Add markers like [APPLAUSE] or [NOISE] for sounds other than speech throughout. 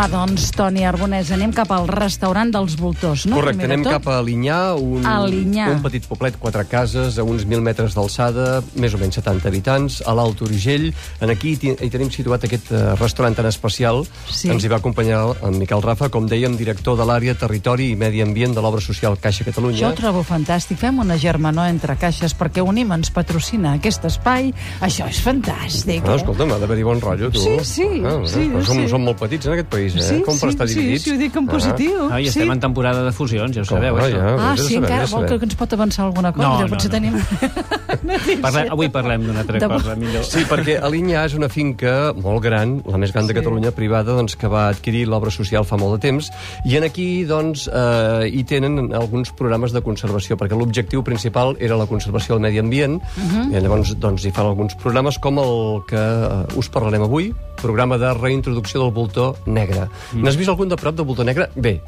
Va, doncs, Toni Arbonès, anem cap al restaurant dels voltors, no? Correcte, anem cap a Alinyà, un, Alinyà. un petit poblet, quatre cases, a uns 1.000 metres d'alçada, més o menys 70 habitants, a l'Alt Urgell. En aquí hi, tenim situat aquest eh, restaurant tan especial. Sí. Ens hi va acompanyar en Miquel Rafa, com dèiem, director de l'àrea Territori i Medi Ambient de l'obra social Caixa Jo Catalunya. ho trobo fantàstic. Fem una germanor entre caixes perquè Unim ens patrocina aquest espai. Això és fantàstic, No, eh? escolta'm, ha d'haver-hi bon rotllo, tu. Sí, sí, Ah, sí, però som, sí. som molt petits en aquest país, eh? Sí, com per sí, estar sí, dividits. sí, ho dic en positiu. Ah, i sí. estem en temporada de fusions, ja ho sabeu, Ah, això. ja. Ah, sí, saber, encara vol saber. que ens pot avançar alguna cosa? No, no, potser no. tenim... [LAUGHS] Parle, avui parlem d'una altra De- cosa, millor. Sí, perquè Alinyà és una finca molt gran, la més gran de Sí. Catalunya, privada, doncs, que va adquirir l'obra social fa molt de temps, i en aquí doncs, eh, hi tenen alguns programes de conservació, perquè l'objectiu principal era la conservació del medi ambient, Mhm. i llavors doncs, hi fan alguns programes com el que eh, us parlarem avui, programa de reintroducció del voltor negre. Mm. N'has vist algun de prop de voltor negre? Bé,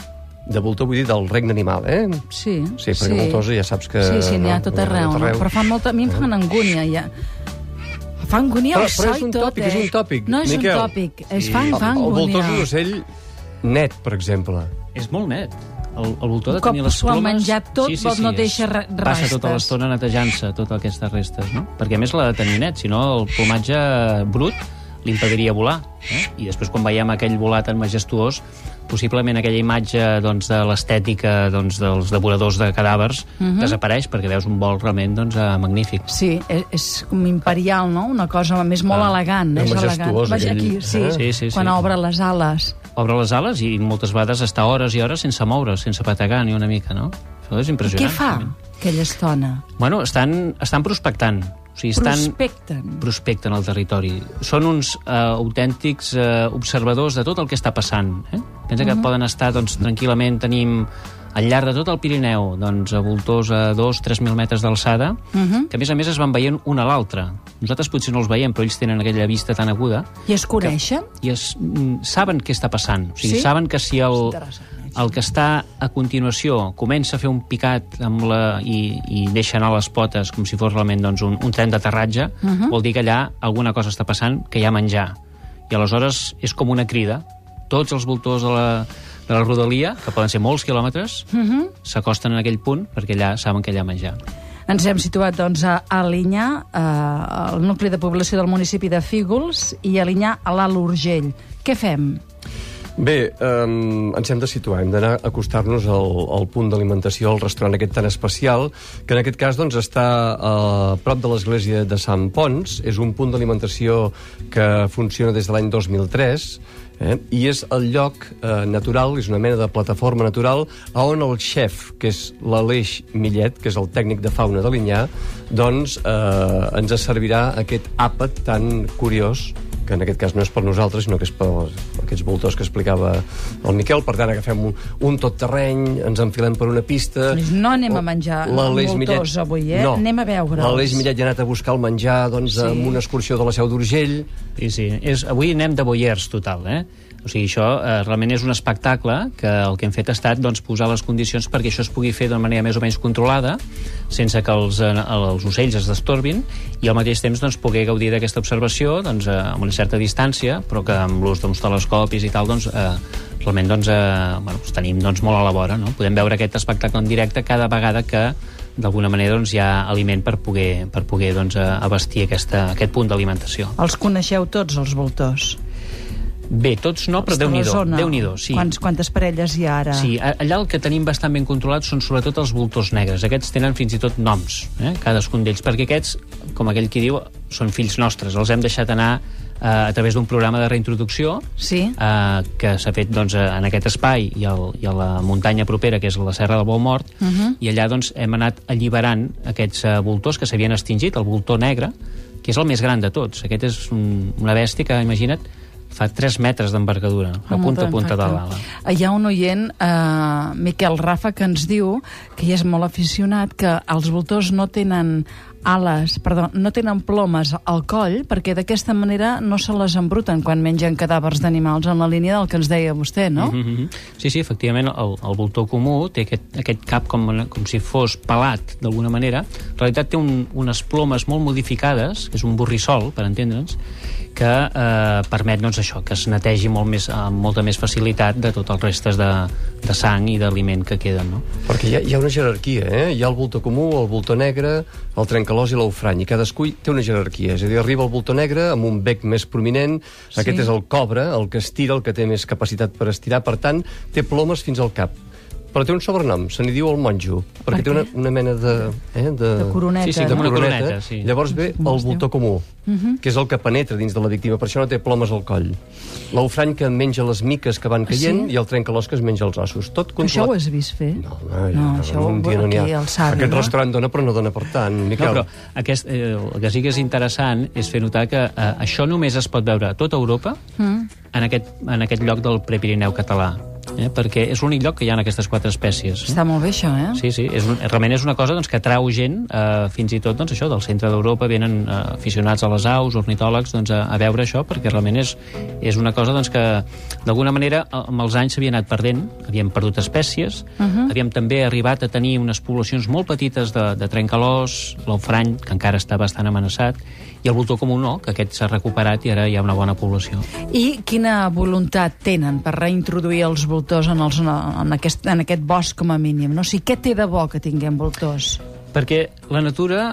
de voltor vull dir del regne animal, eh? Sí, Sí, perquè voltors ja saps que... Sí, sí, n'hi ha no, tot arreu, tot no? arreu. Però fa molta... A mi em fan angúnia, ja. Fa angúnia Però- el però és un tot, tòpic, eh? és un tòpic, No és Miquel. un tòpic, es fa, El, fa el voltor angúnia. és un ocell net, per exemple. És molt net. El, el voltor Un de cop tenir les s'ho ha plomes... menjat tot, vol- no és- deixa re- Passa restes. tota l'estona netejant-se totes aquestes restes, no? Perquè a més l'ha de tenir net, si no el plomatge brut li impediria volar. Eh? I després quan veiem aquell volar tan majestuós, possiblement aquella imatge doncs, de l'estètica doncs, dels devoradors de cadàvers Mhm. desapareix perquè veus un vol realment doncs, eh, magnífic. Sí, és, és com imperial, no? Una cosa, a més, molt Ah, elegant. és És elegant. majestuós, Vaja, aquell. aquí, sí, Ah. Sí, sí, sí. quan obre les ales. Obre les ales i moltes vegades està hores i hores sense moure, sense pategar ni una mica, no? Això és Què impressionant. fa realment. aquella estona? Bueno, estan, estan prospectant. O sigui, estan... Prospecten. prospecten el territori. Són uns eh, autèntics eh, observadors de tot el que està passant. Eh? Pensa que poden estar, doncs, tranquil·lament, tenim al llarg de tot el Pirineu, doncs, a voltors a 2-3.000 metres d'alçada, que a més a més es van veient un a l'altre. Nosaltres potser no els veiem, però ells tenen aquella vista tan aguda I es coneixen? i es, mm, saben què està passant. O sigui, Sí? saben que si el, el que està a continuació comença a fer un picat amb la, i, i deixa anar les potes com si fos realment doncs, un, un tren d'aterratge, uh -huh. vol dir que allà alguna cosa està passant, que hi ha menjar. I aleshores és com una crida. Tots els voltors de la, de la rodalia, que poden ser molts quilòmetres, uh -huh. s'acosten en aquell punt perquè allà saben que hi ha menjar. Ens hem situat doncs, a Alinyà, eh, el nucli de població del municipi de Fígols, i Alinyà a l'Alt Urgell. Què fem? Bé, um, ens hem de situar, hem d'anar a acostar-nos al, al punt d'alimentació, al restaurant aquest tan especial, que en aquest cas doncs, està a prop de l'església de Sant Pons, és un punt d'alimentació que funciona des de l'any 2003, eh? i és el lloc eh, natural, és una mena de plataforma natural, on el xef, que és l'Aleix Millet, que és el tècnic de fauna de l'Inyà, doncs eh, ens servirà aquest àpat tan curiós que en aquest cas no és per nosaltres, sinó que és per aquests voltors que explicava el Miquel. Per tant, agafem un, un tot terreny, ens enfilem per una pista... No anem a menjar voltors avui, eh? No. Anem a veure'ls. L'Aleix Millet ja ha anat a buscar el menjar doncs, sí. amb una excursió de la Seu d'Urgell. Sí, sí. És, avui anem de boiers total, eh? O sigui, això eh, realment és un espectacle que el que hem fet ha estat doncs, posar les condicions perquè això es pugui fer d'una manera més o menys controlada, sense que els, eh, els ocells es destorbin, i al mateix temps doncs, poder gaudir d'aquesta observació doncs, eh, amb una certa distància, però que amb l'ús d'uns telescopis i tal, doncs, eh, realment doncs, eh, bueno, els tenim doncs, molt a la vora. No? Podem veure aquest espectacle en directe cada vegada que d'alguna manera doncs, hi ha aliment per poder, per poder doncs, eh, abastir aquesta, aquest punt d'alimentació. Els coneixeu tots, els voltors? Bé, tots no, però déu-n'hi-do, déu-n'hi-do, sí. Quants, quantes parelles hi ha ara? Sí, allà el que tenim bastant ben controlat són sobretot els voltors negres. Aquests tenen fins i tot noms, eh? cadascun d'ells, perquè aquests, com aquell qui diu, són fills nostres. Els hem deixat anar eh, a través d'un programa de reintroducció Sí? eh, que s'ha fet doncs, eh, en aquest espai i, el, i a la muntanya propera, que és la Serra del Bolmort, uh -huh. i allà doncs, hem anat alliberant aquests eh, voltors que s'havien extingit, el voltor negre, que és el més gran de tots. Aquest és un, una bèstia que, imagina't, fa 3 metres d'envergadura, de Home, punta a punta de l'ala. Hi ha un oient, eh, Miquel Rafa, que ens diu que hi és molt aficionat, que els voltors no tenen ales, perdó, no tenen plomes al coll perquè d'aquesta manera no se les embruten quan mengen cadàvers d'animals en la línia del que ens deia vostè, no? Mm -hmm. Sí, sí, efectivament, el, el voltor comú té aquest, aquest cap com, com si fos pelat, d'alguna manera. En realitat té un, unes plomes molt modificades, que és un borrissol, per entendre'ns, que eh, permet doncs, això que es netegi molt més, amb molta més facilitat de tots els restes de, de sang i d'aliment que queden. No? Perquè hi ha, hi ha una jerarquia, eh? Hi ha el voltor comú, el voltor negre, el trencalós i l'ofrany, i cadascú té una jerarquia. És a dir, arriba el voltor negre amb un bec més prominent, sí. aquest és el cobre, el que estira, el que té més capacitat per estirar, per tant, té plomes fins al cap però té un sobrenom, se n'hi diu el monjo, perquè Per té una, una mena de... Eh, de, De coroneta, Sí, sí, no? com una coroneta. coroneta, sí. Llavors ve el voltor comú, que és el que penetra dins de la víctima, per això no té plomes al coll. L'ofrany que menja les miques que van caient sí? i el trencalòs que es menja els ossos. Tot Això ho controlat. has vist fer? No, no, no ja, això un ho dia no n'hi ha. Savi, Aquest no? restaurant dona, però no dona per tant, No, Miquel. però aquest, eh, el que sí que és interessant és fer notar que eh, això només es pot veure a tota Europa Mm. en, aquest, en aquest lloc del Prepirineu català, eh? perquè és l'únic lloc que hi ha aquestes quatre espècies. Està molt bé, això, eh? Sí, sí, és un, realment és una cosa doncs, que atrau gent, eh, fins i tot doncs, això del centre d'Europa, venen eh, aficionats a les aus, ornitòlegs, doncs, a, a veure això, perquè realment és, és una cosa doncs, que d'alguna manera amb els anys s'havia anat perdent, havíem perdut espècies, uh -huh. havíem també arribat a tenir unes poblacions molt petites de, de trencalòs, l'ofrany, que encara està bastant amenaçat, i el voltor comú no, que aquest s'ha recuperat i ara hi ha una bona població. I quina voluntat tenen per reintroduir els voltors en, els, en, aquest, en aquest bosc com a mínim? No? O sigui, què té de bo que tinguem voltors? Perquè la natura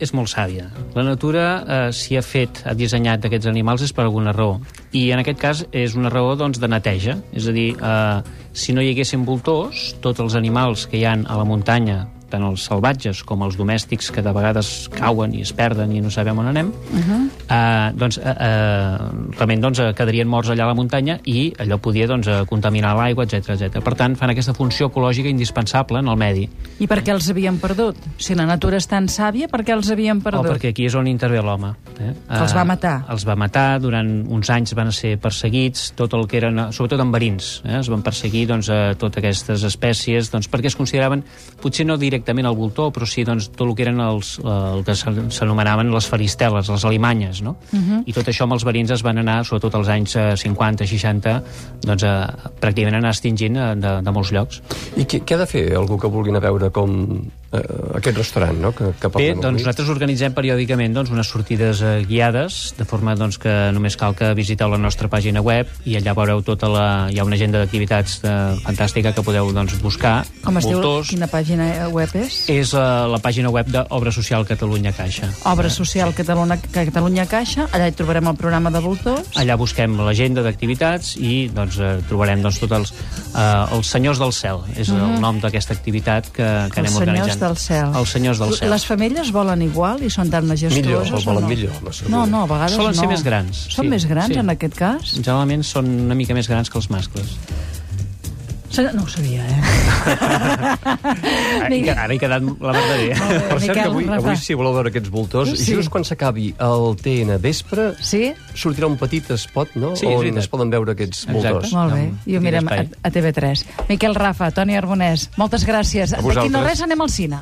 és molt sàvia. La natura, eh, si ha fet, ha dissenyat aquests animals és per alguna raó. I en aquest cas és una raó doncs, de neteja. És a dir, eh, si no hi haguessin voltors, tots els animals que hi han a la muntanya, tant els salvatges com els domèstics, que de vegades cauen i es perden i no sabem on anem, uh -huh. eh, doncs, eh, eh, realment doncs, eh, quedarien morts allà a la muntanya i allò podia doncs, eh, contaminar l'aigua, etc etc. Per tant, fan aquesta funció ecològica indispensable en el medi. I per què els havien perdut? Si la natura és tan sàvia, per què els havien perdut? Oh, perquè aquí és on intervé l'home. Eh? Que els va matar. Els va matar, durant uns anys van ser perseguits, tot el que eren, sobretot en verins, eh? es van perseguir doncs, a totes aquestes espècies, doncs, perquè es consideraven, potser no directament el voltor, però sí doncs, tot el que eren els, eh, el que s'an- s'anomenaven les faristeles, les alimanyes, no? Uh Mhm. -huh. I tot això amb els verins es van anar, sobretot als anys eh, 50, 60, doncs, eh, pràcticament anar extingint eh, de, de molts llocs. I què, què ha de fer algú que vulgui anar a veure com eh, aquest restaurant, no?, que, que Bé, doncs avui? nosaltres organitzem periòdicament doncs, unes sortides eh, guiades, de forma doncs, que només cal que visiteu la nostra pàgina web i allà veureu tota la... hi ha una agenda d'activitats eh, fantàstica que podeu doncs, buscar. Com es diu? Voltors. Quina pàgina web és? És eh, la pàgina web d'Obra Social Catalunya Caixa. Obra Social Catalunya, Catalunya Caixa, allà hi trobarem el programa de voltors. Allà busquem l'agenda d'activitats i doncs, eh, trobarem doncs, tots els, eh, els Senyors del Cel. És el nom d'aquesta activitat que, que Mhm. Els anem organitzant. Del cel. Els Senyors del Cel. Les femelles volen igual i són tan majestuoses Millor, o volen no? millor. No, no, a vegades Solen no. ser més grans, Són sí, més grans sí. en aquest cas? Generalment són una mica més grans que els mascles. No ho sabia, eh? [LAUGHS] Ara, he quedat la verdadera. Molt bé. Per cert, que avui, avui si voleu veure aquests voltors, Sí. just quan s'acabi el TN vespre, Sí? sortirà un petit spot, no?, Sí, on es poden veure aquests Exacte. voltors. Molt bé. I ho mirem a, a TV3. Miquel Rafa, Toni Arbonès, moltes gràcies. D'aquí no res anem al cine.